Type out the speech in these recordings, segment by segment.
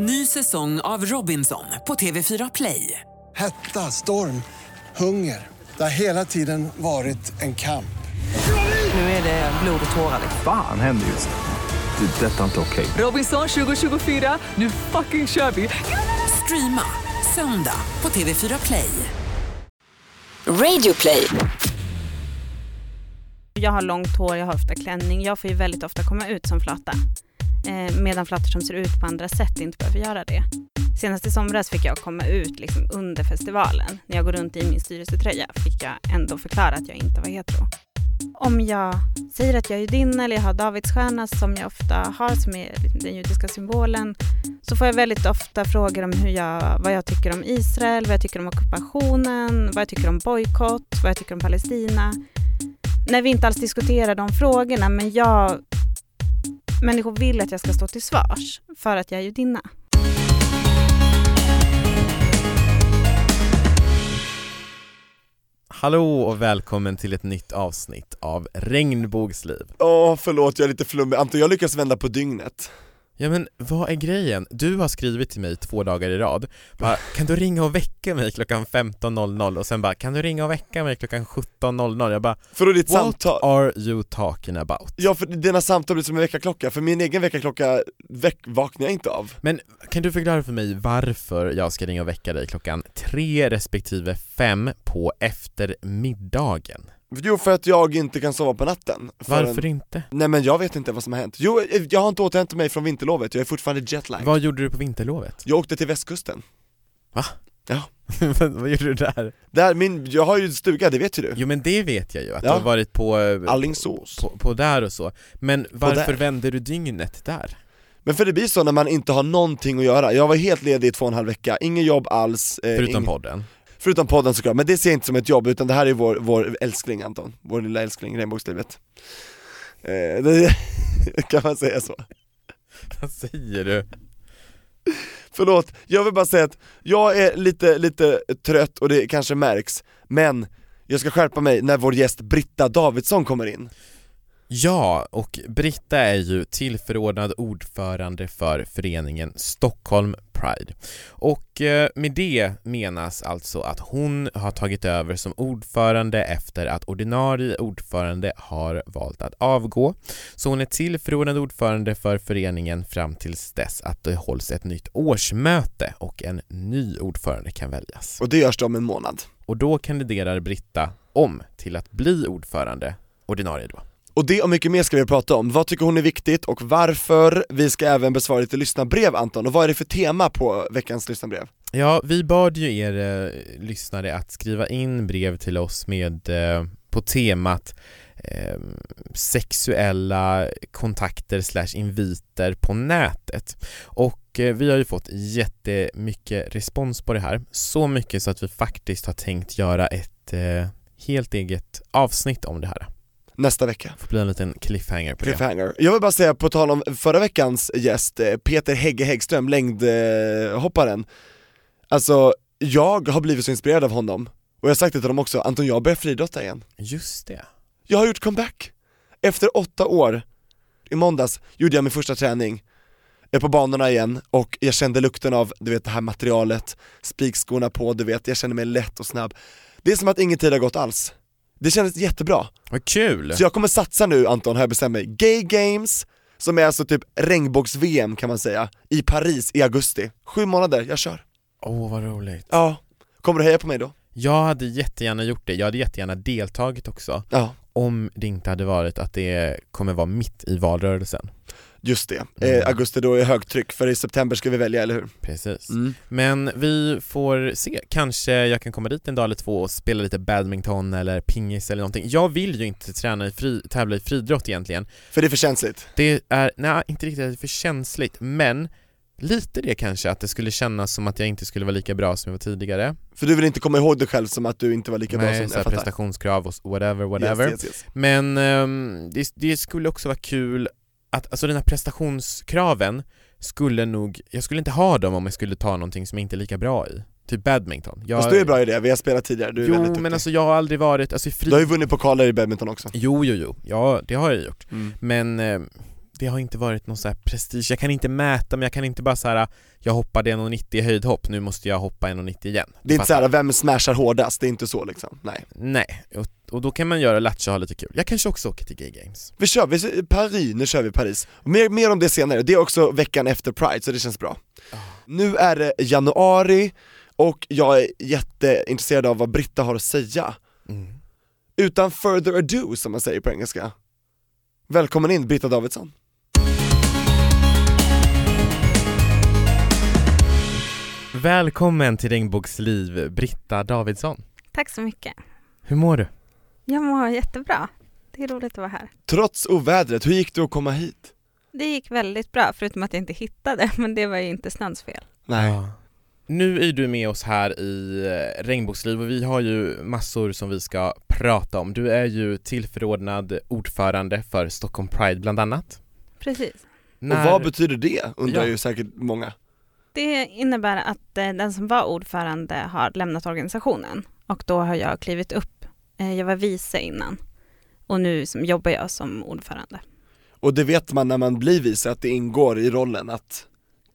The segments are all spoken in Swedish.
Ny säsong av Robinson på TV4 Play. Hetta, storm, hunger. Det har hela tiden varit en kamp. Nu är det blod och tårar. Fan händer just nu. Det. är Detta är inte okej. Robinson 2024, nu fucking kör vi! Streama söndag på TV4 Play. Radio play. Jag har långt hår, jag har ofta klänning. Jag får ju väldigt ofta komma ut som flata. Eh, medan flator som ser ut på andra sätt inte behöver göra det. Senast i somras fick jag komma ut liksom under festivalen. När jag går runt i min styrelsetröja fick jag ändå förklara att jag inte var hetero. Om jag säger att jag är judinna eller jag har Davidsstjärna som jag ofta har som är den judiska symbolen så får jag väldigt ofta frågor om hur jag, vad jag tycker om Israel, vad jag tycker om ockupationen, vad jag tycker om bojkott, vad jag tycker om Palestina. När vi inte alls diskuterar de frågorna men jag människor vill att jag ska stå till svars för att jag är judinna. Hallå och välkommen till ett nytt avsnitt av Regnbågsliv. Åh förlåt, jag är lite flummig. Anton, jag lyckas vända på dygnet. Ja men vad är grejen? Du har skrivit till mig två dagar i rad, bara, kan du ringa och väcka mig klockan 15.00 och sen bara, kan du ringa och väcka mig klockan 17.00? Jag bara, För då ditt what samtal... are you talking about? Ja, för dina samtal blir som en väckarklocka, för min egen väckarklocka väck vaknar jag inte av. Men kan du förklara för mig varför jag ska ringa och väcka dig klockan tre respektive fem på eftermiddagen? Jo, för att jag inte kan sova på natten. Varför inte? Nej men jag vet inte vad som har hänt. Jo, jag har inte återhämtat mig från vinterlovet, jag är fortfarande jetlag. Vad gjorde du på vinterlovet? Jag åkte till västkusten. Va? Ja. vad gjorde du där? Där, min, jag har ju en stuga, det vet ju du. Jo men det vet jag ju, att Ja. du har varit på, eh, Alingsås. på, på där och så, men varför vände du dygnet där? Men för det blir så när man inte har någonting att göra. Jag var helt ledig i två och en halv vecka, ingen jobb alls. eh, Förutom ingen, podden? Förutom podden såklart, men det ser jag inte som ett jobb utan det här är vår, vår älskling Anton, vår lilla älskling, regnbågslivet. Eh, det, kan man säga så? Vad säger du? Förlåt, jag vill bara säga att jag är lite, lite trött och det kanske märks, men jag ska skärpa mig när vår gäst Britta Davidsson kommer in. Ja, och Britta är ju tillförordnad ordförande för föreningen Stockholm Pride. Och eh, med det menas alltså att hon har tagit över som ordförande efter att ordinarie ordförande har valt att avgå. Så hon är tillförordnad ordförande för föreningen fram tills dess att det hålls ett nytt årsmöte och en ny ordförande kan väljas. Och det görs då om en månad. Och då kandiderar Britta om till att bli ordförande, ordinarie då. Och det och mycket mer ska vi prata om. Vad tycker hon är viktigt och varför? Vi ska även besvara lite lyssnarbrev Anton, och vad är det för tema på veckans lyssnarbrev? Ja, vi bad ju er eh, lyssnare att skriva in brev till oss med eh, på temat eh, sexuella kontakter slash inviter på nätet. Och eh, vi har ju fått jättemycket respons på det här. Så mycket så att vi faktiskt har tänkt göra ett eh, helt eget avsnitt om det här. Nästa vecka. Det får bli en liten cliffhanger på det. Cliffhanger. Jag vill bara säga på tal om förra veckans gäst, eh, Peter Hägge Häggström, längdhopparen Alltså, jag har blivit så inspirerad av honom, och jag har sagt det till dem också, Anton jag börjar friidrotta igen Just det. Jag har gjort comeback! Efter åtta år, i måndags, gjorde jag min första träning är på banorna igen och jag kände lukten av, du vet det här materialet, spikskorna på, du vet, jag kände mig lätt och snabb Det är som att ingen tid har gått alls Det kändes jättebra Vad kul! så jag kommer satsa nu Anton, har jag bestämt mig. Gay Games, som är alltså typ regnbågs-VM kan man säga, i Paris i augusti. Sju månader, jag kör. Åh vad roligt. Ja. Kommer du heja på mig då? Jag hade jättegärna gjort det, jag hade jättegärna deltagit också Ja, om det inte hade varit att det kommer vara mitt i valrörelsen. Just det. Mm. Eh, augusti då är högtryck, för i september ska vi välja, eller hur? Precis. Mm. Men vi får se, kanske jag kan komma dit en dag eller två och spela lite badminton eller pingis eller någonting. Jag vill ju inte träna i fri, tävla i friidrott egentligen. För det är för känsligt. Det är, nej inte riktigt att det är för känsligt, men lite det kanske, att det skulle kännas som att jag inte skulle vara lika bra som jag var tidigare. För du vill inte komma ihåg dig själv som att du inte var lika bra Nej, som så här jag fattar. prestationskrav och whatever, whatever. Yes, yes, yes. Men ehm, det, det skulle också vara kul att, alltså den här prestationskraven skulle nog, jag skulle inte ha dem om jag skulle ta någonting som jag inte är lika bra i. Typ badminton. Jag, Fast du är bra i det, vi har spelat tidigare, du är Jo väldigt duktig. men alltså jag har aldrig varit, alltså i fri... Du har ju vunnit pokaler i badminton också. Jo jo jo, ja det har jag gjort. Mm. Men eh, det har inte varit någon så här prestige, jag kan inte mäta men jag kan inte bara så här. jag hoppade 1,90 i höjdhopp, nu måste jag hoppa 1,90 igen. Det är inte såhär, vem smashar hårdast? Det är inte så liksom, nej Nej, och, då kan man göra latcha och ha lite kul. Jag kanske också åker till Gay Games. Vi kör, vi, Paris, nu kör vi Paris. Mer, mer om det senare, det är också veckan efter Pride så det känns bra. Nu är det januari och jag är jätteintresserad av vad Britta har att säga. Mm. Utan further ado som man säger på engelska. Välkommen in Britta Davidsson. Välkommen till Regnbågsliv, Britta Davidsson. Tack så mycket. Hur mår du? Jag mår jättebra. Det är roligt att vara här. Trots ovädret, hur gick det att komma hit? Det gick väldigt bra, förutom att jag inte hittade, men det var ju inte snöns fel. Nej. Ja. Nu är du med oss här i eh, Regnbågsliv och vi har ju massor som vi ska prata om. Du är ju tillförordnad ordförande för Stockholm Pride bland annat. Precis. Och vad betyder det, undrar Ja. ju säkert många. Det innebär att eh, den som var ordförande har lämnat organisationen och då har jag klivit upp. Eh, jag var vice innan och nu som jobbar jag som ordförande. Och det vet man när man blir vice, att det ingår i rollen att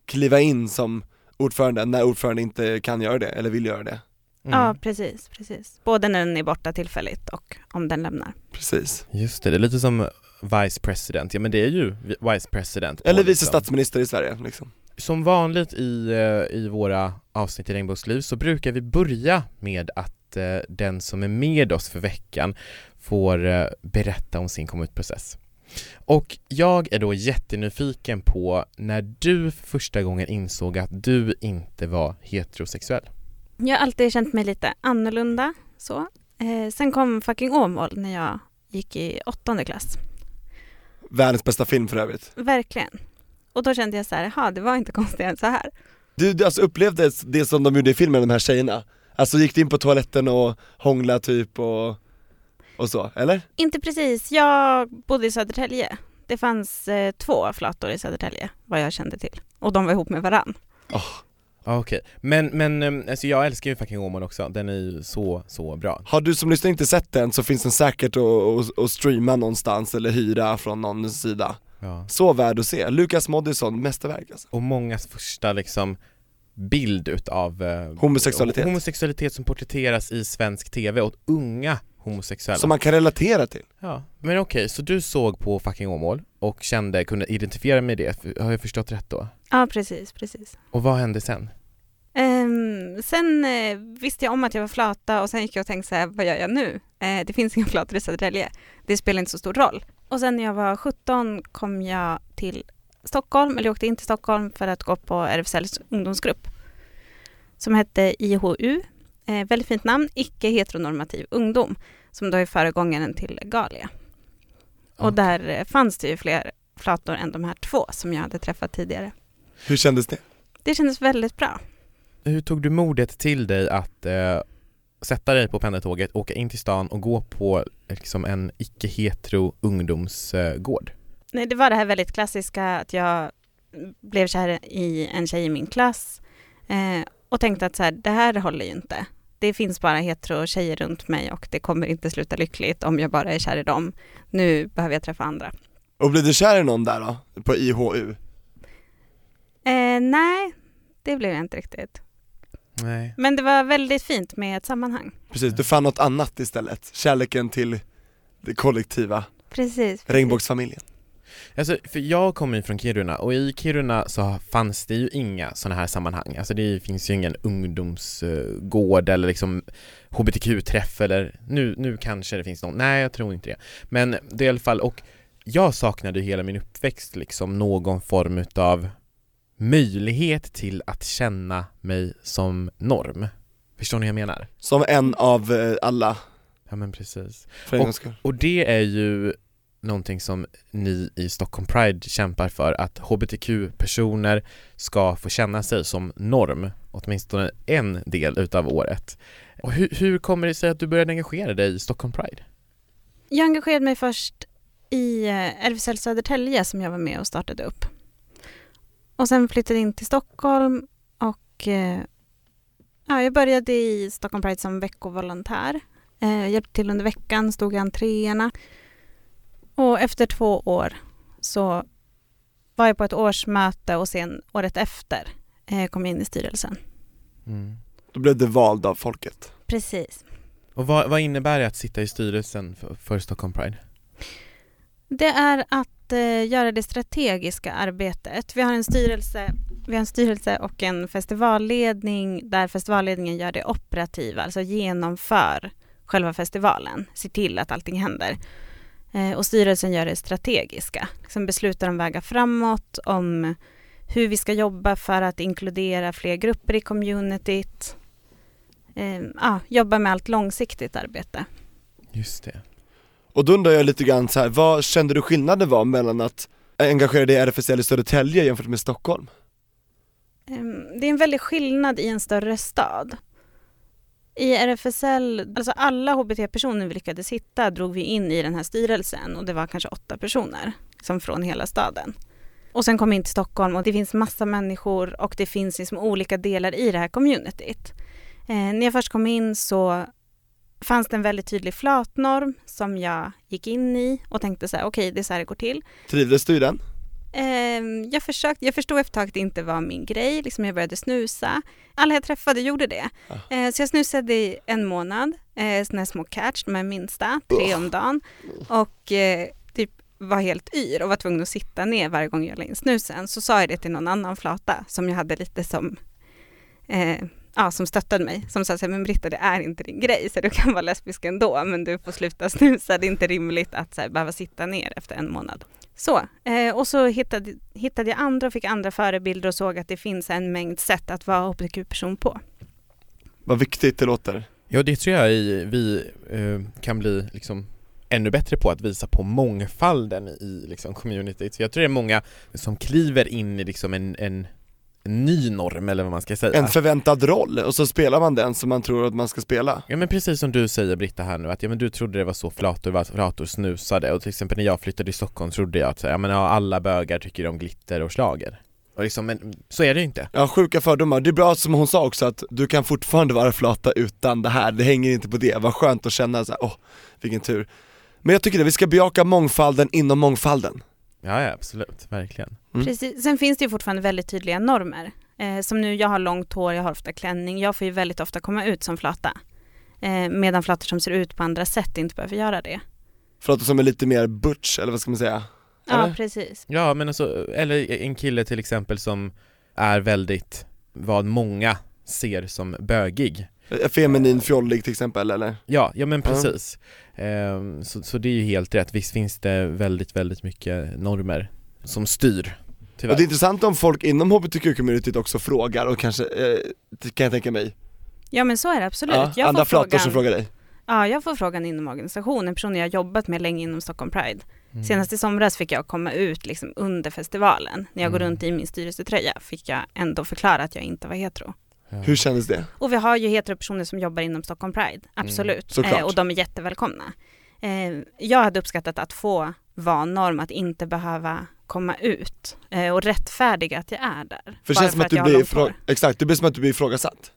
kliva in som ordförande när ordförande inte kan göra det, eller vill göra det. Mm. Ja, precis, precis. Både när den är borta tillfälligt och om den lämnar. Precis. Just det, det är lite som vice president, ja men det är ju vi- vice president Eller vice liksom. statsminister i Sverige liksom. Som vanligt i, eh, i våra avsnitt i Regnbågsliv så brukar vi börja med att eh, den som är med oss för veckan får eh, berätta om sin kommunutprocess. Och jag är då jättenyfiken på när du för första gången insåg att du inte var heterosexuell. Jag har alltid känt mig lite annorlunda så. Eh, sen kom fucking Åmål när jag gick i åttonde klass. Världens bästa film för övrigt. Verkligen. Och då kände jag så här, jaha, det var inte konstigare än så här. Du, du alltså upplevde det som de gjorde i filmen, de här tjejerna? Alltså gick du in på toaletten och hångla typ och, och så, eller? Inte precis. Jag bodde i Södertälje. Det fanns eh, två flator i Södertälje, vad jag kände till. Och de var ihop med varann. Ah, Okej, men, men eh, alltså jag älskar ju fucking Åmål också, den är ju så, så bra. Har du som lyssnar inte sett den så finns den säkert att, att, att streama någonstans eller hyra från någon sida. Ja. Så värd att se, Lukas Moodysson, mästerverk alltså. Och mångas första liksom bild utav eh, Homosexualitet. homosexualitet som porträtteras i svensk TV åt unga homosexuella. Som man kan relatera till. Ja, men okej, så du såg på fucking Åmål och kände, kunde identifiera med det, har jag förstått rätt då? Ja, precis, precis. Och vad hände sen? Ehm, sen eh, visste jag om att jag var flata och sen gick jag och tänkte så här, vad gör jag nu? Eh, det finns inga flator i Södertälje. Det spelar inte så stor roll. Och sen när jag var 17 kom jag till Stockholm, eller jag åkte in till Stockholm för att gå på RFSLs ungdomsgrupp som hette IHU. Eh, väldigt fint namn, icke heteronormativ ungdom, som då är föregångaren till Galia. Och där eh, fanns det ju fler flator än de här två som jag hade träffat tidigare. Hur kändes det? Det kändes väldigt bra. Hur tog du modet till dig att eh, sätta dig på pendeltåget, åka in till stan och gå på liksom en icke-hetero ungdomsgård? Nej, det var det här väldigt klassiska att jag blev kär i en tjej i min klass eh, och tänkte att så här, det här håller ju inte. Det finns bara hetero tjejer runt mig och det kommer inte sluta lyckligt om jag bara är kär i dem. Nu behöver jag träffa andra. Och blev du kär i någon där då? På IHU? Eh, nej, det blev jag inte riktigt. Nej. Men det var väldigt fint med ett sammanhang. Precis, du fann något annat istället. Kärleken till det kollektiva, Precis. precis. regnbågsfamiljen. Alltså, för jag kommer ju från Kiruna och i Kiruna så fanns det ju inga sådana här sammanhang. Alltså det finns ju ingen ungdomsgård eller liksom hbtq-träff eller nu, nu kanske det finns någon, nej jag tror inte det. Men det är i alla fall, och jag saknade ju hela min uppväxt liksom någon form utav möjlighet till att känna mig som norm. Förstår ni vad jag menar? Som en av eh, alla, Ja men precis. skull. Och det är ju någonting som ni i Stockholm Pride kämpar för, att hbtq-personer ska få känna sig som norm, åtminstone en del utav året. Och hur, hur kommer det sig att du började engagera dig i Stockholm Pride? Jag engagerade mig först i eh, RFSL Södertälje som jag var med och startade upp. Och sen flyttade jag in till Stockholm och eh, ja, jag började i Stockholm Pride som veckovolontär. Eh, jag hjälpte till under veckan, stod i entréerna. Och efter två år så var jag på ett årsmöte och sen året efter eh, kom jag in i styrelsen. Mm. Då blev du vald av folket. Precis. Och vad, vad innebär det att sitta i styrelsen för, för Stockholm Pride? Det är att eh, göra det strategiska arbetet. Vi har en styrelse vi har en styrelse och en festivalledning där festivalledningen gör det operativa, alltså genomför själva festivalen, ser till att allting händer. Eh, och styrelsen gör det strategiska, liksom beslutar om vägar framåt, om hur vi ska jobba för att inkludera fler grupper i communityt. Eh, ah, jobba med allt långsiktigt arbete. Just det. Och då undrar jag lite grann så här, vad kände du skillnaden var mellan att engagera dig i RFSL i Södertälje jämfört med Stockholm? Ehm, Det är en väldig skillnad i en större stad. I RFSL, alltså alla HBT-personer vi lyckades hitta drog vi in i den här styrelsen och det var kanske åtta personer som från hela staden. Och sen kom vi in till Stockholm och det finns massa människor och det finns liksom olika delar i det här communityt. Eh, när jag först kom in så fanns det en väldigt tydlig flatnorm som jag gick in i och tänkte så här, okej det är så här det går till. Trivdes du i den? Ehm, jag, försökte, jag förstod efter ett tag att det inte var min grej, liksom jag började snusa. Alla jag träffade gjorde det. Eh, så jag snusade i en månad, eh, såna här små catch, de här minsta, tre om dagen. Och eh, typ var helt yr och var tvungen att sitta ner varje gång jag la in snusen. Så sa jag det till någon annan flata som jag hade lite som eh, ja, som stöttade mig, som sa så här, men Britta det är inte din grej, så du kan vara lesbisk ändå, men du får sluta snusa, det är inte rimligt att så här, behöva sitta ner efter en månad. Så, eh, och så hittade, hittade jag andra och fick andra förebilder och såg att det finns en mängd sätt att vara hbtq-person på. Vad viktigt det låter. Ja, det tror jag i, vi eh, kan bli liksom ännu bättre på att visa på mångfalden i liksom communityt. Så jag tror det är många som kliver in i liksom en, en ny norm eller vad man ska säga. En förväntad roll, och så spelar man den som man tror att man ska spela. Ja men precis som du säger Britta här nu, att ja, men du trodde det var så flator var flator snusade och till exempel när jag flyttade till Stockholm trodde jag att ja, men, ja, alla bögar tycker om glitter och slager. Och liksom, men så är det ju inte. Ja, sjuka fördomar. Det är bra som hon sa också att du kan fortfarande vara flata utan det här, det hänger inte på det. Vad skönt att känna så här, åh, vilken tur. Men jag tycker det, vi ska bejaka mångfalden inom mångfalden. Ja, ja absolut, verkligen. Mm. Precis. Sen finns det ju fortfarande väldigt tydliga normer. Eh, som nu, jag har långt hår, jag har ofta klänning, jag får ju väldigt ofta komma ut som flata. Eh, medan flator som ser ut på andra sätt inte behöver göra det. Flata som är lite mer butch, eller vad ska man säga? Ja, Eller? precis. Ja men alltså, eller en kille till exempel som är väldigt, vad många ser som bögig. Feminin, fjollig till exempel, eller? Ja, ja men precis. Ehm, så, så det är ju helt rätt, visst finns det väldigt, väldigt mycket normer som styr. Och Tyvärr. det är intressant om folk inom hbtq-communityt också frågar och kanske, eh, kan jag tänka mig. Ja men så är det absolut. Ja, jag andra får frågan, som frågar dig. Ja, jag får frågan inom organisationen, personer jag har jobbat med länge inom Stockholm Pride. Mm. Senast i somras fick jag komma ut liksom under festivalen. När jag går Mm. runt i min styrelsetröja fick jag ändå förklara att jag inte var hetero. Ja. Hur kändes det? Och vi har ju hetero-personer som jobbar inom Stockholm Pride, absolut. såklart. Eh, och de är jättevälkomna. Eh, jag hade uppskattat att få vara norm, att inte behöva komma ut eh, och rättfärdiga att jag är där. För det känns som att du jag har blir, exakt, det blir som att du blir ifrågasatt.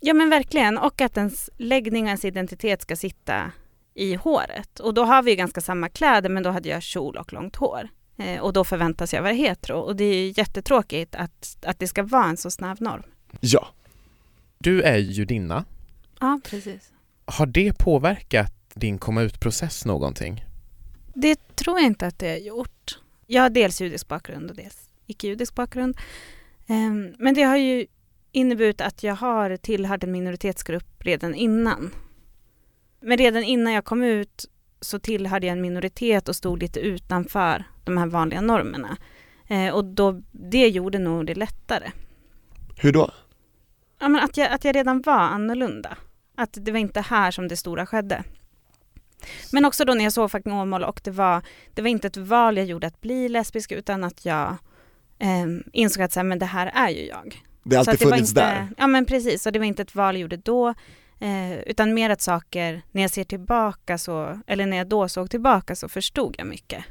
Ja men verkligen, och att ens läggning och ens identitet ska sitta i håret. Och då har vi ju ganska samma kläder men då hade jag kjol och långt hår. Eh, och då förväntas jag vara hetero och det är ju jättetråkigt att, att det ska vara en så snäv norm. Ja. Du är judinna, Ja, precis. har det påverkat din komma ut-process någonting? Det tror jag inte att det har gjort. Jag har dels judisk bakgrund och dels icke-judisk bakgrund. Ehm, Men det har ju inneburit att jag har tillhört en minoritetsgrupp redan innan. Men redan innan jag kom ut så tillhörde jag en minoritet och stod lite utanför de här vanliga normerna. Eh, Och då, det gjorde nog det lättare. Hur då? Ja, men att, jag, att jag redan var annorlunda. Att det var inte här som det stora skedde. Men också då när jag såg fucking Åmål och det var, det var inte ett val jag gjorde att bli lesbisk utan att jag eh, insåg att så här, men det här är ju jag. Det har alltid det funnits inte, där. Ja men precis, och det var inte ett val jag gjorde då. Eh, utan mer att saker, när jag ser tillbaka så, eller när jag då såg tillbaka så förstod jag mycket.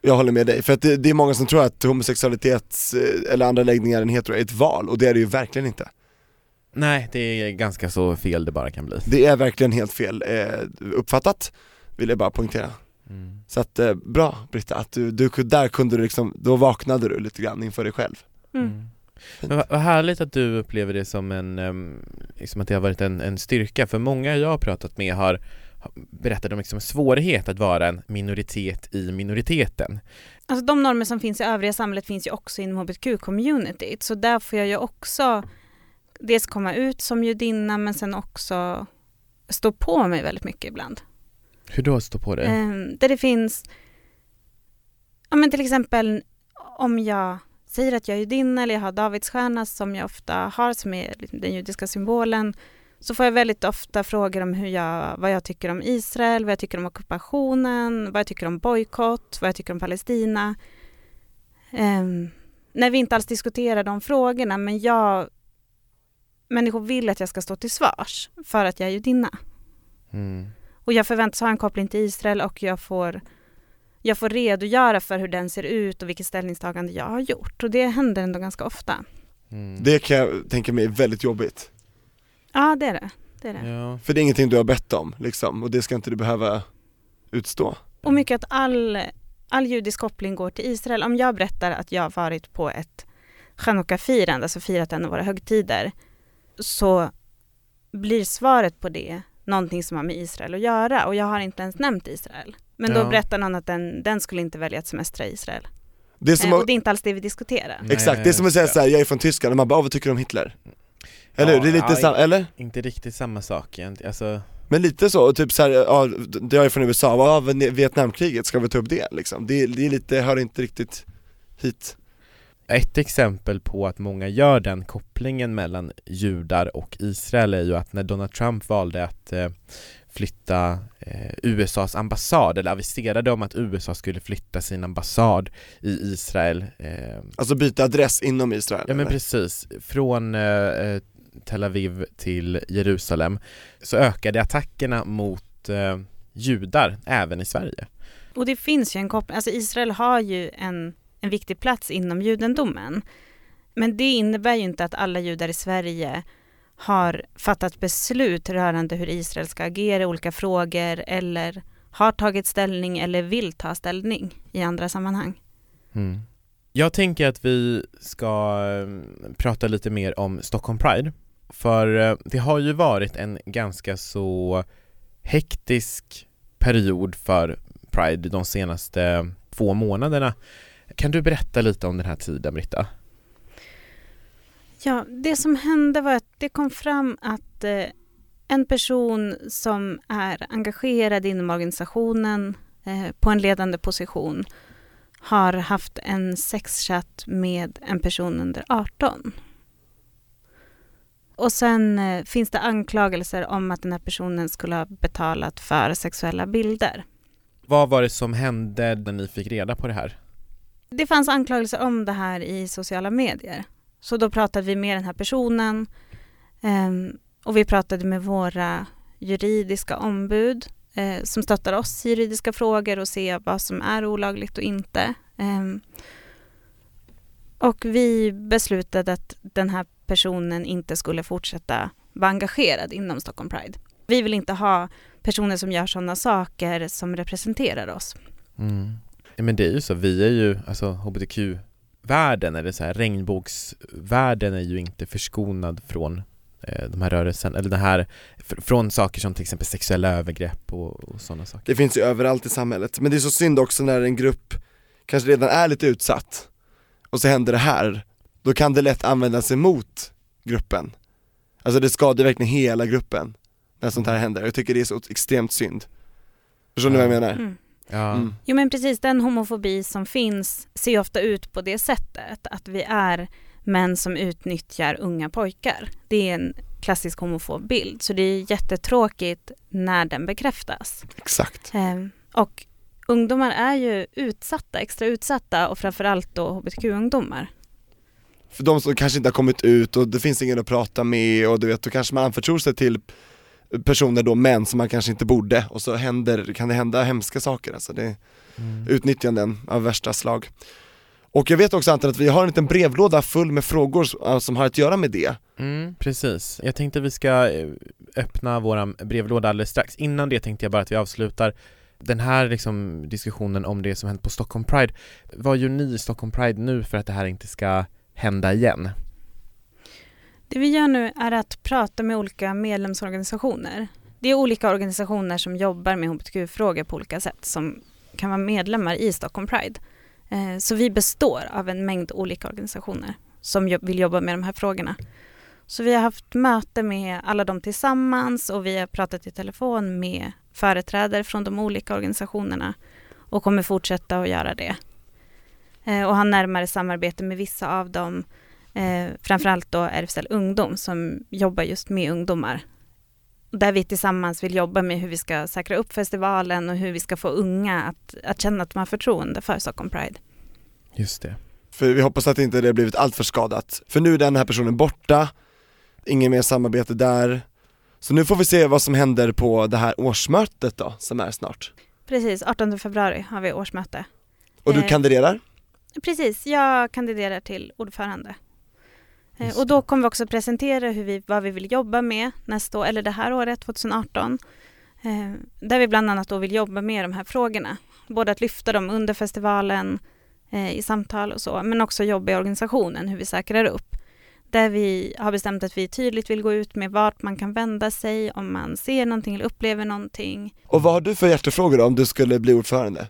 Jag håller med dig, för att det, det är många som tror att homosexualitet eh, eller andra läggningar än hetero är ett val, och det är det ju verkligen inte. Nej, det är ganska så fel det bara kan bli. Det är verkligen helt fel eh, uppfattat, vill jag bara poängtera. Mm. Så att, eh, bra Britta, att du, du, där kunde du liksom, då vaknade du lite grann inför dig själv Mm. Mm. Men vad, vad härligt att du upplever det som en, um, liksom att det har varit en, en styrka, för många jag har pratat med har har berättat om liksom svårighet att vara en minoritet i minoriteten. Alltså de normer som finns i övriga samhället finns ju också inom hbtq-communityt. Så där får jag ju också dels komma ut som judinna men sen också stå på mig väldigt mycket ibland. Hur då stå på det? Ehm, där det finns, ja men till exempel om jag säger att jag är judinna eller jag har Davidsstjärna som jag ofta har som är den judiska symbolen så får jag väldigt ofta frågor om hur jag, vad jag tycker om Israel, vad jag tycker om ockupationen, vad jag tycker om bojkott, vad jag tycker om Palestina. Ehm, när vi inte alls diskuterar de frågorna men jag människor vill att jag ska stå till svars för att jag är judinna. Mm. Och jag förväntas ha en koppling till Israel och jag får, jag får redogöra för hur den ser ut och vilket ställningstagande jag har gjort. Och det händer ändå ganska ofta. Mm. Det kan jag tänka mig är väldigt jobbigt Ja, det är det. det, är det. Ja. För det är ingenting du har bett om liksom, och det ska inte du behöva utstå Och mycket att all, all judisk koppling går till Israel. Om jag berättar att jag har varit på ett chanukka-firande, alltså firat en av våra högtider, så blir svaret på det någonting som har med Israel att göra och jag har inte ens nämnt Israel. Men då Ja. berättar någon att den, den skulle inte välja att semestra i Israel. Det är som Eh, och det är inte alls det vi diskuterar. Nej, exakt, det är som att säga såhär, jag är från Tyskland, och man bara, "Ah, vad tycker du om Hitler? Eller Ja, hur? Det är lite ja, samma, eller? Inte riktigt samma sak egentligen. Alltså, Men lite så, och typ såhär, ja, det jag är från USA, ja, men Vietnamkriget, ska vi ta upp det liksom? Det, är- det är lite, hör inte riktigt hit ett exempel på att många gör den kopplingen mellan judar och Israel är ju att när Donald Trump valde att eh, flytta eh, USAs ambassad, eller aviserade om att USA skulle flytta sin ambassad i Israel eh, Alltså byta adress inom Israel Ja men eller? precis, från Tel Aviv till Jerusalem så ökade attackerna mot judar även i Sverige. Och det finns ju en koppling, alltså Israel har ju en, en viktig plats inom judendomen. Men det innebär ju inte att alla judar i Sverige har fattat beslut rörande hur Israel ska agera i olika frågor eller har tagit ställning eller vill ta ställning i andra sammanhang. Mm. Jag tänker att vi ska eh, prata lite mer om Stockholm Pride. För eh, det har ju varit en ganska så hektisk period för Pride de senaste två månaderna. Kan du berätta lite om den här tiden Britta? Ja, det som hände var att det kom fram att eh, en person som är engagerad inom organisationen eh, på en ledande position har haft en sexchatt med en person under 18. Och sen eh, finns det anklagelser om att den här personen skulle ha betalat för sexuella bilder. Vad var det som hände när ni fick reda på det här? Det fanns anklagelser om det här i sociala medier. Så då pratade vi med den här personen eh, och vi pratade med våra juridiska ombud eh, som stöttar oss i juridiska frågor och ser vad som är olagligt och inte. Ehm, och vi beslutade att den här personen inte skulle fortsätta vara engagerad inom Stockholm Pride. Vi vill inte ha personer som gör sådana saker som representerar oss. Mm. Men det är ju så, vi är ju, alltså hbtq-världen eller så här regnbågsvärlden är ju inte förskonad från eh, de här rörelsen, eller det här, fr- från saker som till exempel sexuella övergrepp och, och sådana saker. Det finns ju överallt i samhället, men det är så synd också när en grupp kanske redan är lite utsatt och så händer det här, då kan det lätt användas emot gruppen. Alltså det skadar verkligen hela gruppen när sånt här händer, jag tycker det är så extremt synd. Förstår ni vad jag menar? Mm. Ja, Mm. Jo men precis, den homofobi som finns ser ofta ut på det sättet. Att vi är män som utnyttjar unga pojkar. Det är en klassisk homofob bild. Så det är jättetråkigt när den bekräftas. Exakt Eh, och ungdomar är ju utsatta, extra utsatta och framförallt då hbtq-ungdomar. För de som kanske inte har kommit ut och det finns ingen att prata med och du vet, då kanske man anförtror sig till personer då, män som man kanske inte borde och så händer, kan det hända hemska saker alltså, det är Mm. utnyttjanden av värsta slag Och jag vet också Anton att vi har en liten brevlåda full med frågor som- som har att göra med det Mm, precis. Jag tänkte vi ska eh, öppna våran brevlåda alldeles strax. Innan det tänkte jag bara att vi avslutar Den här liksom diskussionen om det som hänt på Stockholm Pride, vad gör ni i Stockholm Pride nu för att det här inte ska hända igen? Det vi gör nu är att prata med olika medlemsorganisationer. Det är olika organisationer som jobbar med hbtq-frågor på olika sätt som kan vara medlemmar i Stockholm Pride. Eh, så vi består av en mängd olika organisationer som vill jobba med de här frågorna. Så vi har haft möte med alla dem tillsammans och vi har pratat i telefon med företrädare från de olika organisationerna och kommer fortsätta att göra det. Eh, och ha närmare samarbete med vissa av dem, eh, framförallt då RFSL Ungdom som jobbar just med ungdomar. Där vi tillsammans vill jobba med hur vi ska säkra upp festivalen och hur vi ska få unga att, att känna att de har förtroende för Stockholm Pride. Just det. För vi hoppas att inte det blivit allt för skadat. För nu är den här personen borta, ingen mer samarbete där. Så nu får vi se vad som händer på det här årsmötet då, som är snart. Precis, 18 februari har vi årsmöte. Och du Eh, kandiderar? Precis, jag kandiderar till ordförande. Eh, Just Och då kommer vi också presentera hur vi, vad vi vill jobba med nästa år, eller det här året, 2018. Eh, Där vi bland annat då vill jobba med de här frågorna. Både att lyfta dem under festivalen, eh, i samtal och så, men också jobba i organisationen, hur vi säkrar upp. Där vi har bestämt att vi tydligt vill gå ut med vart man kan vända sig om man ser någonting eller upplever någonting. Och vad har du för hjärtefrågor då, om du skulle bli ordförande?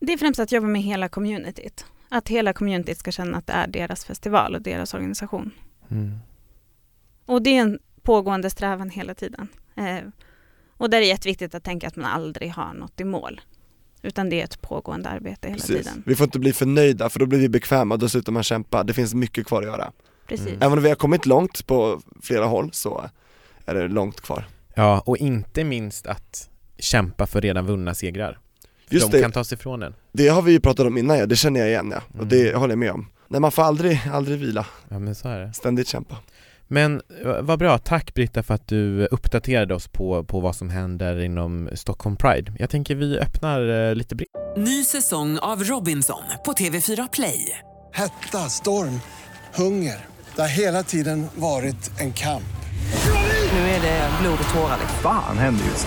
Det är främst att jobba med hela communityt. Att hela communityt ska känna att det är deras festival och deras organisation. Mm. Och det är en pågående strävan hela tiden. Eh, och där är det jätteviktigt att tänka att man aldrig har något i mål. Utan det är ett pågående arbete hela Precis. tiden. Vi får inte bli för nöjda för då blir vi bekväma, då slutar man kämpa. Det finns mycket kvar att göra. Precis. Mm. Även om vi har kommit långt på flera håll så är det långt kvar. Ja, och inte minst att kämpa för redan vunna segrar. Just De det, kan tas ifrån en. det har vi ju pratat om innan ja, det känner jag igen ja. Och Mm. det håller jag med om. Nej man får aldrig, aldrig vila, Ja men så är det. ständigt kämpa. Men eh, vad bra, tack Britta för att du uppdaterade oss på, på vad som händer inom Stockholm Pride. Jag tänker vi öppnar eh, lite brev. Ny säsong av Robinson på TV4 Play. Hetta, storm, hunger. Det har hela tiden varit en kamp. Nu är det blod och tårar. liksom. Fan händer just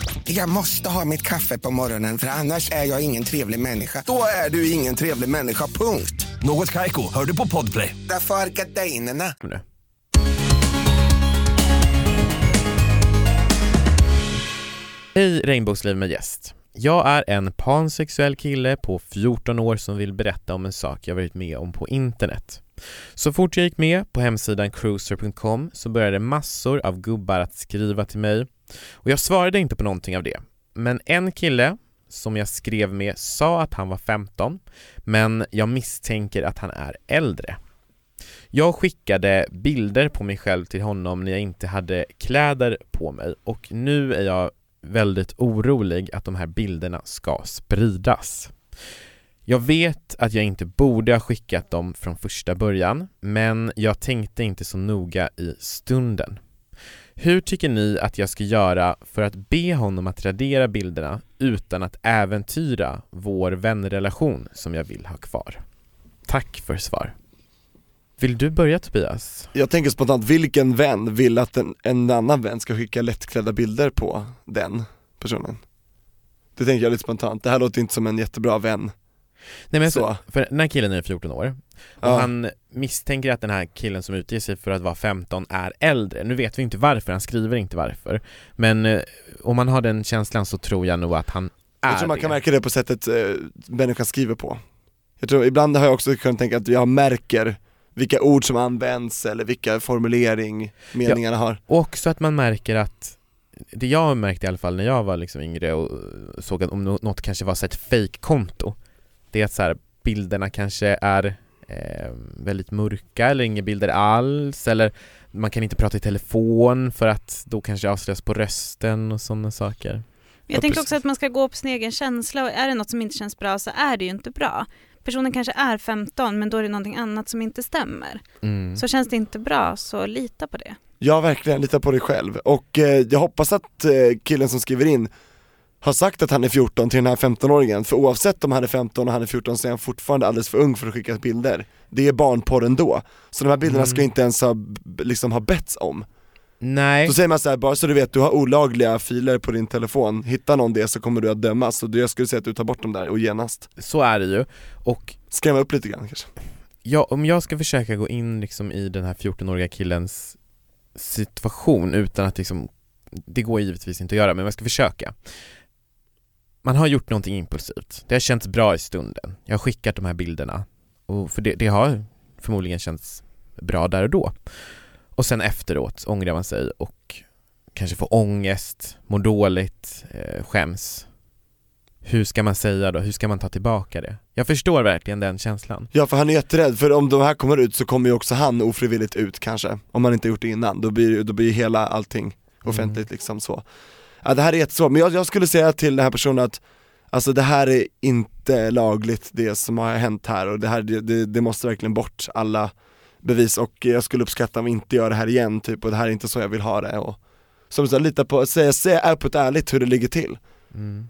Jag måste ha mitt kaffe på morgonen för annars är jag ingen trevlig människa. Då är du ingen trevlig människa, punkt. Något Kaiko, hör du på Podplay. Därför är gardinerna. nu. Hej Regnbågsliv med gäst. Jag är en pansexuell kille på 14 år som vill berätta om en sak jag varit med om på internet. Så fort jag gick med på hemsidan cruiser.com så började massor av gubbar att skriva till mig och jag svarade inte på någonting av det. Men en kille som jag skrev med sa att han var 15 men jag misstänker att han är äldre. Jag skickade bilder på mig själv till honom när jag inte hade kläder på mig och nu är jag väldigt orolig att de här bilderna ska spridas. Jag vet att jag inte borde ha skickat dem från första början, men jag tänkte inte så noga i stunden. Hur tycker ni att jag ska göra för att be honom att radera bilderna utan att äventyra vår vänrelation som jag vill ha kvar? Tack för svar. Vill du börja Tobias? Jag tänker spontant, vilken vän vill att en, en annan vän ska skicka lättklädda bilder på den personen? Det tänker jag lite spontant, det här låter inte som en jättebra vän. Nej men Så. för den här killen är 14 år och Ja. han misstänker att den här killen som utger sig för att vara 15 är äldre. Nu vet vi inte varför, han skriver inte varför. Men eh, om man har den känslan så tror jag nog att han är Jag tror man det. kan märka det på sättet eh, människan skriver på. Jag tror, ibland har jag också kunnat tänka att jag märker vilka ord som används eller vilka formulering meningarna har. Och också att man märker att det jag har märkt i alla fall när jag var liksom yngre och såg att om nå- något kanske var så ett fake-konto Det är att så här, bilderna kanske är eh, väldigt mörka eller inga bilder alls eller man kan inte prata i telefon för att då kanske avslöjas på rösten och sådana saker Jag Ja, tänker också att man ska gå på sin egen känsla och är det något som inte känns bra så är det ju inte bra. Personen kanske är 15 men då är det någonting annat som inte stämmer. Mm. Så känns det inte bra så lita på det. Ja verkligen, lita på dig själv. Och eh, jag hoppas att eh, killen som skriver in har sagt att han är 14 till den här 15-åringen, för oavsett om han är 15 och han är 14 så är han fortfarande alldeles för ung för att skicka bilder. Det är barnporr ändå, så de här bilderna ska Mm. inte ens ha, liksom ha betts om. Nej, Så säger man så här, bara så du vet, du har olagliga filer på din telefon, hittar någon det så kommer du att dömas, så jag skulle säga att du tar bort dem där och genast så är det ju. Och skrämma upp lite grann kanske. ja, om jag ska försöka gå in liksom i den här 14-åriga killens situation utan att liksom, det går givetvis inte att göra, men jag ska försöka. Man har gjort någonting impulsivt. Det har känts bra i stunden. Jag har skickat de här bilderna. Och för det, det har förmodligen känts bra där och då. Och sen efteråt ångrar man sig och kanske får ångest, mår dåligt, eh, skäms. Hur ska man säga då? Hur ska man ta tillbaka det? Jag förstår verkligen den känslan. Ja för han är jätterädd, för om de här kommer ut så kommer ju också han ofrivilligt ut kanske, om man inte gjort det innan, då blir, då blir hela allting offentligt liksom så Ja det här är jättesvårt, men jag, jag skulle säga till den här personen att Alltså det här är inte lagligt det som har hänt här och det här, det, det, måste verkligen bort alla bevis och jag skulle uppskatta om vi inte gör det här igen typ och det här är inte så jag vill ha det och Som sagt, lita på, säga, säga öppet ärligt hur det ligger till Mm.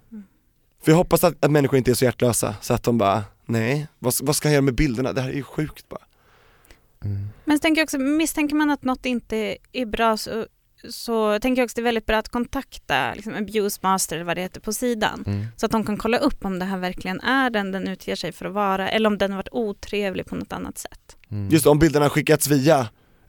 För jag hoppas att, att människor inte är så hjärtlösa så att de bara, nej, vad, vad ska jag göra med bilderna? Det här är ju sjukt bara Mm. Men så tänker jag också, misstänker man att något inte är bra så, så tänker jag också det är väldigt bra att kontakta liksom, Abuse Master eller vad det heter på sidan. Mm. Så att de kan kolla upp om det här verkligen är den den utger sig för att vara eller om den har varit otrevlig på något annat sätt. Mm. Just om bilderna har skickats via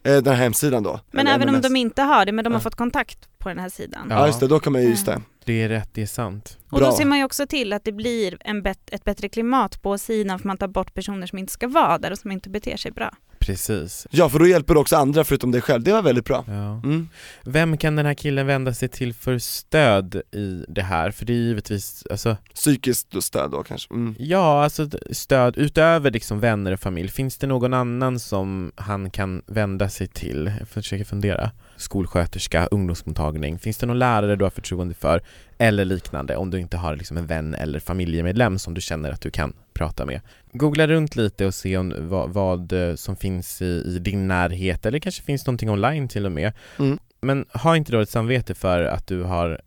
eh, den här hemsidan då Men även om MMS. de inte har det, men de har Ja. fått kontakt på den här sidan. Ja just det, då kan man ju, just det Det är rätt, det är sant. Och Bra. då ser man ju också till att det blir en bet- ett bättre klimat på sidan för man tar bort personer som inte ska vara där och som inte beter sig bra. Precis. Ja för då hjälper du också andra förutom dig själv, det var väldigt bra Ja. mm. Vem kan den här killen vända sig till för stöd i det här? För det är givetvis, alltså, Psykiskt stöd då kanske, mm. ja alltså stöd utöver liksom vänner och familj. Finns det någon annan som han kan vända sig till? Jag försöker fundera. Skolsköterska, ungdomsmottagning. Finns det någon lärare du har förtroende för? Eller liknande om du inte har liksom en vän eller familjemedlem som du känner att du kan prata med. Googla runt lite och se om, vad, vad eh, som finns i, i din närhet eller kanske finns någonting online till och med. Mm. Men ha inte dåligt samvete för att du har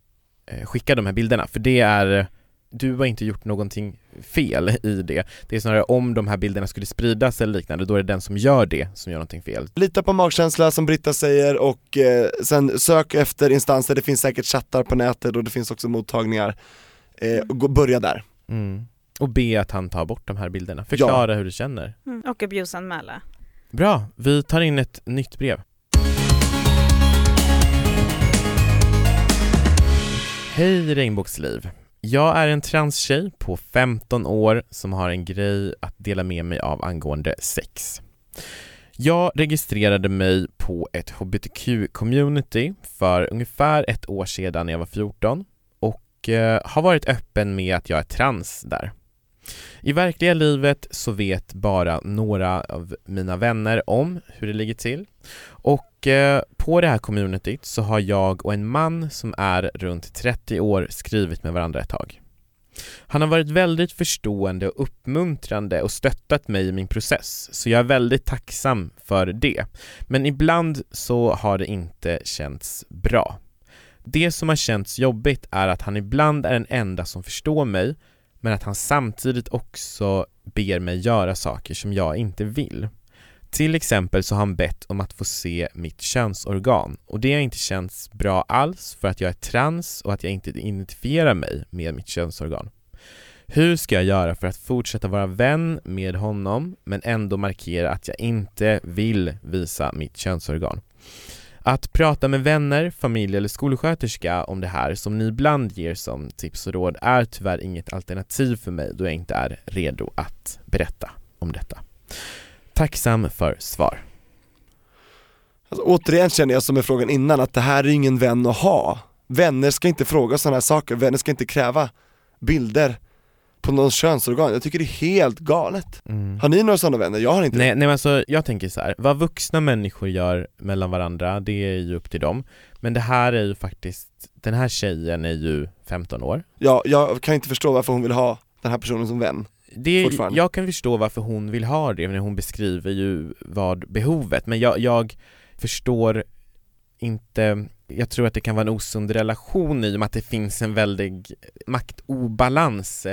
eh, skickat de här bilderna, för det är du har inte gjort någonting fel i det. Det är snarare om de här bilderna skulle spridas eller liknande, då är det den som gör det som gör någonting fel. Lita på magkänsla som Britta säger och eh, sen sök efter instanser, det finns säkert chattar på nätet och det finns också mottagningar eh, och gå, börja där Mm. Och be att han tar bort de här bilderna, förklara hur du känner. Och abuseanmäla. Bra, vi tar in ett nytt brev. Hej regnbågsliv. Jag är en transtjej på 15 år som har en grej att dela med mig av angående sex. Jag registrerade mig på ett hbtq-community för ungefär ett år sedan när jag var 14 och eh, har varit öppen med att jag är trans där. I verkliga livet så vet bara några av mina vänner om hur det ligger till och eh, på det här communityt så har jag och en man som är runt 30 år skrivit med varandra ett tag. Han har varit väldigt förstående och uppmuntrande och stöttat mig i min process, så jag är väldigt tacksam för det. Men ibland så har det inte känts bra. Det som har känts jobbigt är att han ibland är den enda som förstår mig, men att han samtidigt också ber mig göra saker som jag inte vill. Till exempel så har han bett om att få se mitt könsorgan och det har inte känts bra alls för att jag är trans och att jag inte identifierar mig med mitt könsorgan. Hur ska jag göra för att fortsätta vara vän med honom men ändå markera att jag inte vill visa mitt könsorgan? Att prata med vänner, familj eller skolsköterska om det här som ni ibland ger som tips och råd är tyvärr inget alternativ för mig då jag inte är redo att berätta om detta. Tacksam för svar. alltså, Återigen känner jag som med frågan innan att det här är ingen vän att ha Vänner ska inte fråga sådana här saker, vänner ska inte kräva bilder på någons könsorgan, jag tycker det är helt galet. Mm. Har ni några sådana vänner? Jag har inte Nej, det. nej men alltså jag tänker så här. vad vuxna människor gör mellan varandra, det är ju upp till dem Men det här är ju faktiskt, den här tjejen är ju 15 år Ja, jag kan inte förstå varför hon vill ha den här personen som vän. det. Jag kan förstå varför hon vill ha det, när hon beskriver ju vad behovet, men jag, jag förstår inte jag tror att det kan vara en osund relation i och med att det finns en väldig maktobalans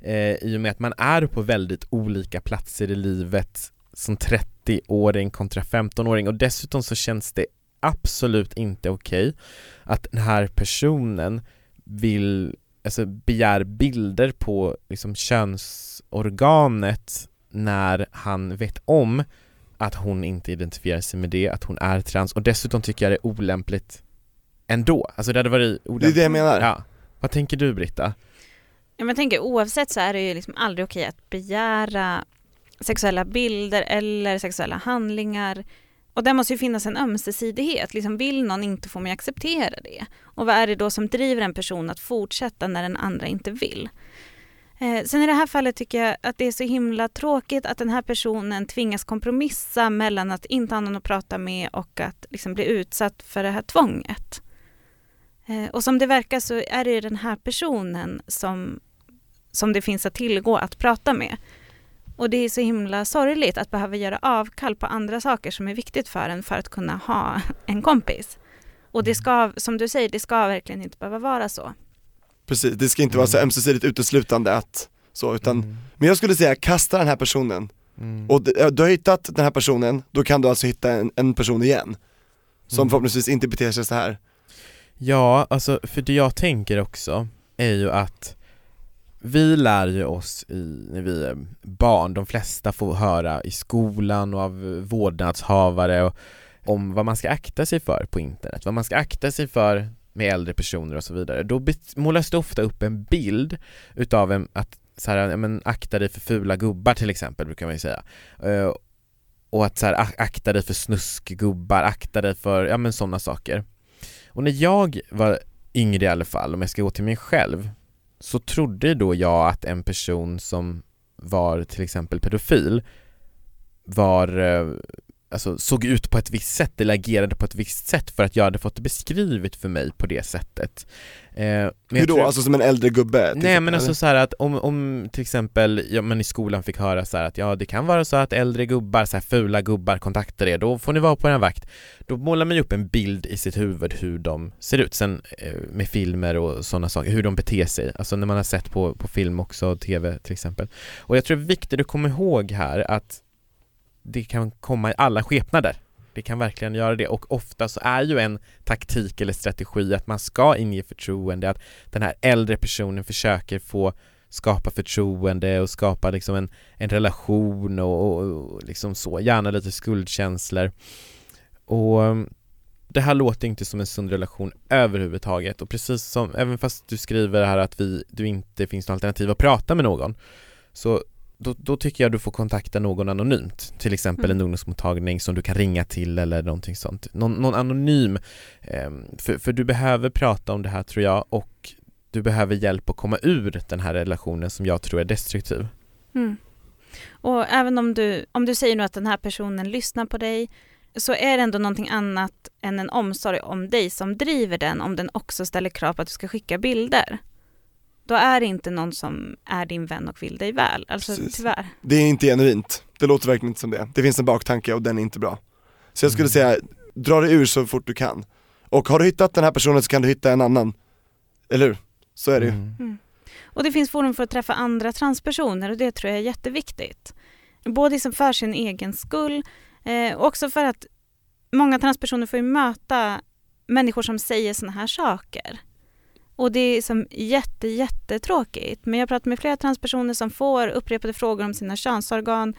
eh, i och med att man är på väldigt olika platser i livet som 30-åring kontra 15-åring och dessutom så känns det absolut inte okej att den här personen vill, alltså begär bilder på liksom könsorganet när han vet om att hon inte identifierar sig med det, att hon är trans och dessutom tycker jag det är olämpligt ändå, alltså det hade varit Det är olämpligt det jag menar. Ja, vad tänker du Britta? Ja, men jag tänker oavsett så är det ju liksom aldrig okej att begära sexuella bilder eller sexuella handlingar. Och där måste ju finnas en ömsesidighet. Liksom vill någon inte får man acceptera det. Och vad är det då som driver en person att fortsätta när den andra inte vill? Eh, sen i det här fallet tycker jag att det är så himla tråkigt att den här personen tvingas kompromissa mellan att inte ha någon att prata med och att liksom bli utsatt för det här tvånget. Eh, och som det verkar så är det den här personen som, som det finns att tillgå att prata med. Och det är så himla sorgligt att behöva göra avkall på andra saker som är viktigt för en för att kunna ha en kompis. Och det ska, som du säger, det ska verkligen inte behöva vara så. Precis, det ska inte vara så ömsesidigt uteslutande att så, utan, Mm. men jag skulle säga kasta den här personen Mm. och du har hittat den här personen, då kan du alltså hitta en, en person igen Som Mm. förhoppningsvis inte beter sig så här. Ja, alltså för det jag tänker också är ju att vi lär ju oss i, när vi är barn, de flesta får höra i skolan och av vårdnadshavare och, om vad man ska akta sig för på internet, vad man ska akta sig för med äldre personer och så vidare. Då målas det ofta upp en bild utav en, att så här, ja, men akta dig för fula gubbar till exempel brukar man ju säga. Uh, och att så här, akta dig för snuskgubbar, akta dig för, ja men sådana saker. Och när jag var yngre i alla fall, om jag ska gå till mig själv, så trodde då jag att en person som var till exempel pedofil var, eh, alltså såg ut på ett visst sätt eller agerade på ett visst sätt för att jag hade fått det beskrivet för mig på det sättet. Eh, Hur då? tror- Alltså som en äldre gubbe? Nej men alltså så här att om, om till exempel, ja men i skolan fick höra så att ja det kan vara så att äldre gubbar, så här fula gubbar kontaktar er, då får ni vara på er vakt. Då målar man ju upp en bild i sitt huvud hur de ser ut, sen eh, med filmer och sådana saker, hur de beter sig, alltså när man har sett på, på film också, tv till exempel. Och jag tror det är viktigt att komma ihåg här att det kan komma i alla skepnader. Det kan verkligen göra det och ofta så är ju en taktik eller strategi att man ska inge förtroende, att den här äldre personen försöker få skapa förtroende och skapa liksom en, en relation och, och, och liksom så, gärna lite skuldkänslor. Och um, det här låter inte som en sund relation överhuvudtaget och precis som, även fast du skriver här att vi, du inte finns något alternativ att prata med någon så då, då tycker jag du får kontakta någon anonymt, till exempel Mm. en ungdomsmottagning som du kan ringa till eller någonting sånt. Någon, någon anonym, ehm, för, för du behöver prata om det här tror jag och du behöver hjälp att komma ur den här relationen som jag tror är destruktiv. Mm. Och även om du, om du säger nu att den här personen lyssnar på dig så är det ändå någonting annat än en omsorg om dig som driver den om den också ställer krav på att du ska skicka bilder. Då är det inte någon som är din vän och vill dig väl. Alltså Precis. tyvärr. Det är inte genuint, det låter verkligen inte som det. Det finns en baktanke och den är inte bra. Så jag skulle Mm. säga, dra dig ur så fort du kan. Och har du hittat den här personen så kan du hitta en annan. Eller hur? Så är det ju. Mm. Och det finns forum för att träffa andra transpersoner och det tror jag är jätteviktigt. Både som för sin egen skull eh, och också för att många transpersoner får ju möta människor som säger såna här saker. Och det är som jätte, jättetråkigt. Men jag pratar med flera transpersoner som får upprepade frågor om sina könsorgan.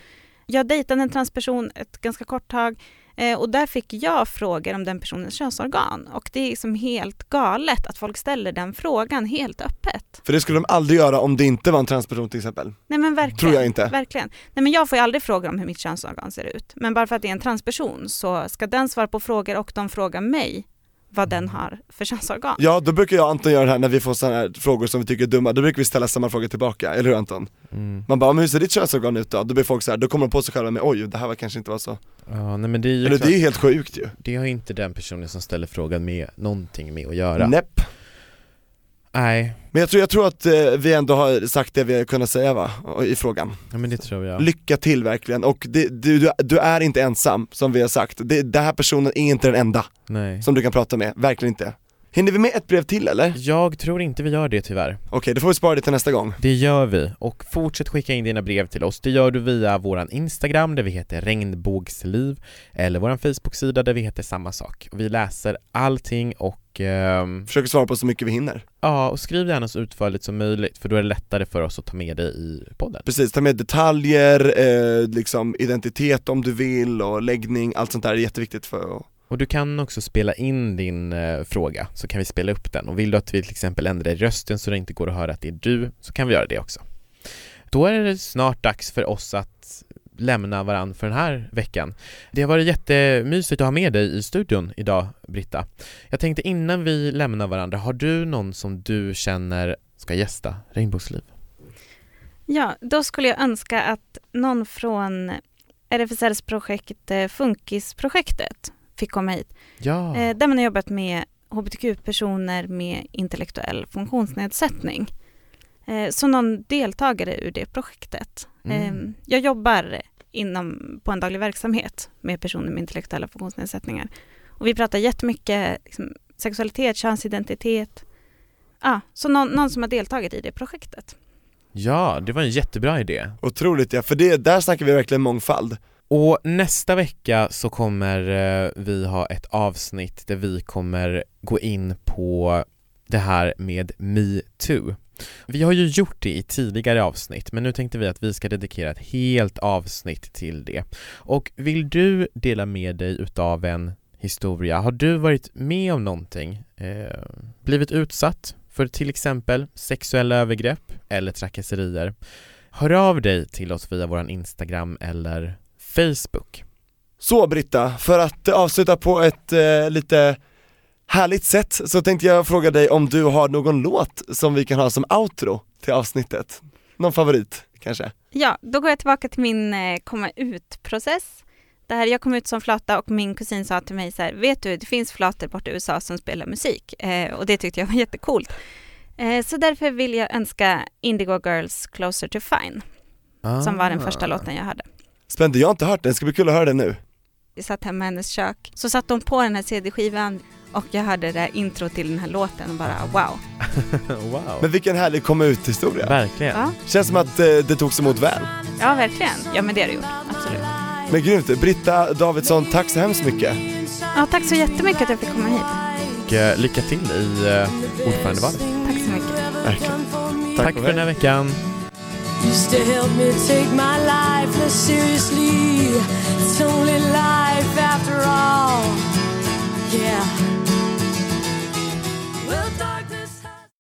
Jag dejtade en transperson ett ganska kort tag eh, och där fick jag frågor om den personens könsorgan. Och det är liksom helt galet att folk ställer den frågan helt öppet. För det skulle de aldrig göra om det inte var en transperson till exempel. Nej men verkligen. Tror jag inte. Verkligen. Nej men jag får ju aldrig frågor om hur mitt könsorgan ser ut. Men bara för att det är en transperson så ska den svara på frågor och de frågar mig vad den har för könsorgan. Ja, då brukar jag och Anton göra det här när vi får sådana här frågor som vi tycker är dumma, då brukar vi ställa samma frågor tillbaka, eller hur Anton? Mm. Man bara, men hur ser ditt könsorgan ut då? Då blir folk så här, då kommer de på sig själva med oj, det här var kanske inte var så Ja, nej men det är ju Eller klart, det är ju helt sjukt ju det har inte den personen som ställer frågan med någonting med att göra. Näpp Nej, Men jag tror, jag tror att eh, vi ändå har sagt det vi har kunnat säga va, i frågan ja, men det tror jag. Lycka till verkligen, och det, du, du, du är inte ensam som vi har sagt, det, den här personen är inte den enda Nej. som du kan prata med, verkligen inte Hinner vi med ett brev till eller? Jag tror inte vi gör det tyvärr. Okej, då får vi spara det till nästa gång Det gör vi, och fortsätt skicka in dina brev till oss. Det gör du via våran Instagram där vi heter regnbågsliv, eller våran Facebook-sida där vi heter samma sak. Vi läser allting och ehm, Försöker svara på så mycket vi hinner ja, och skriv gärna så utförligt som möjligt för då är det lättare för oss att ta med det i podden. Precis, ta med detaljer, eh, liksom identitet om du vill och läggning, allt sånt där är jätteviktigt för att Och du kan också spela in din eh, fråga, så kan vi spela upp den. Och vill du att vi till exempel ändrar rösten så det inte går att höra att det är du, så kan vi göra det också. Då är det snart dags för oss att lämna varann för den här veckan. Det har varit jättemysigt att ha med dig i studion idag, Britta. Jag tänkte innan vi lämnar varandra, har du någon som du känner ska gästa Regnbågsliv? Ja, då skulle jag önska att någon från RFSLs projekt eh, Funkisprojektet fick komma hit. Ja, Eh, där man har jobbat med hbtq-personer med intellektuell funktionsnedsättning. Eh, så någon deltagare ur det projektet. Mm. Eh, jag jobbar inom, på en daglig verksamhet med personer med intellektuella funktionsnedsättningar. Och vi pratar jättemycket liksom, sexualitet, könsidentitet. Ah, så någon, någon som har deltagit i det projektet. ja, det var en jättebra idé. Otroligt ja, för det, där snackar vi verkligen mångfald Och nästa vecka så kommer eh, vi ha ett avsnitt där vi kommer gå in på det här med metoo. Vi har ju gjort det i tidigare avsnitt, men nu tänkte vi att vi ska dedikera ett helt avsnitt till det. Och vill du dela med dig utav en historia? Har du varit med om någonting? Eh, blivit utsatt för till exempel sexuella övergrepp eller trakasserier? Hör av dig till oss via våran Instagram eller Facebook. Så Britta, för att avsluta på ett eh, lite härligt sätt så tänkte jag fråga dig om du har någon låt som vi kan ha som outro till avsnittet? Någon favorit kanske? Ja, då går jag tillbaka till min eh, komma ut-process. Där jag kom ut som flata och min kusin sa till mig så här, vet du, det finns flator borta i USA som spelar musik. Eh, och det tyckte jag var jättecoolt. Eh, så därför vill jag önska Indigo Girls Closer to Fine, som var den Ah. första låten jag hörde. Spännande, jag har inte hört den, det ska bli kul att höra den nu Vi satt hemma i hennes kök, så satte hon på den här CD-skivan och jag hörde det intro till den här låten och bara wow. wow. Men vilken härlig komma ut historia Verkligen. Ja, Känns som att eh, det togs emot väl ja verkligen. Ja men det har det gjort, absolut. Men grymt, Britta Davidsson, tack så hemskt mycket Ja, tack så jättemycket att jag fick komma hit. Och eh, lycka till i eh, ordförandevalet. Tack så mycket. Verkligen Tack, för den här veckan. Used to help me take my life less seriously. It's only life after all. Yeah.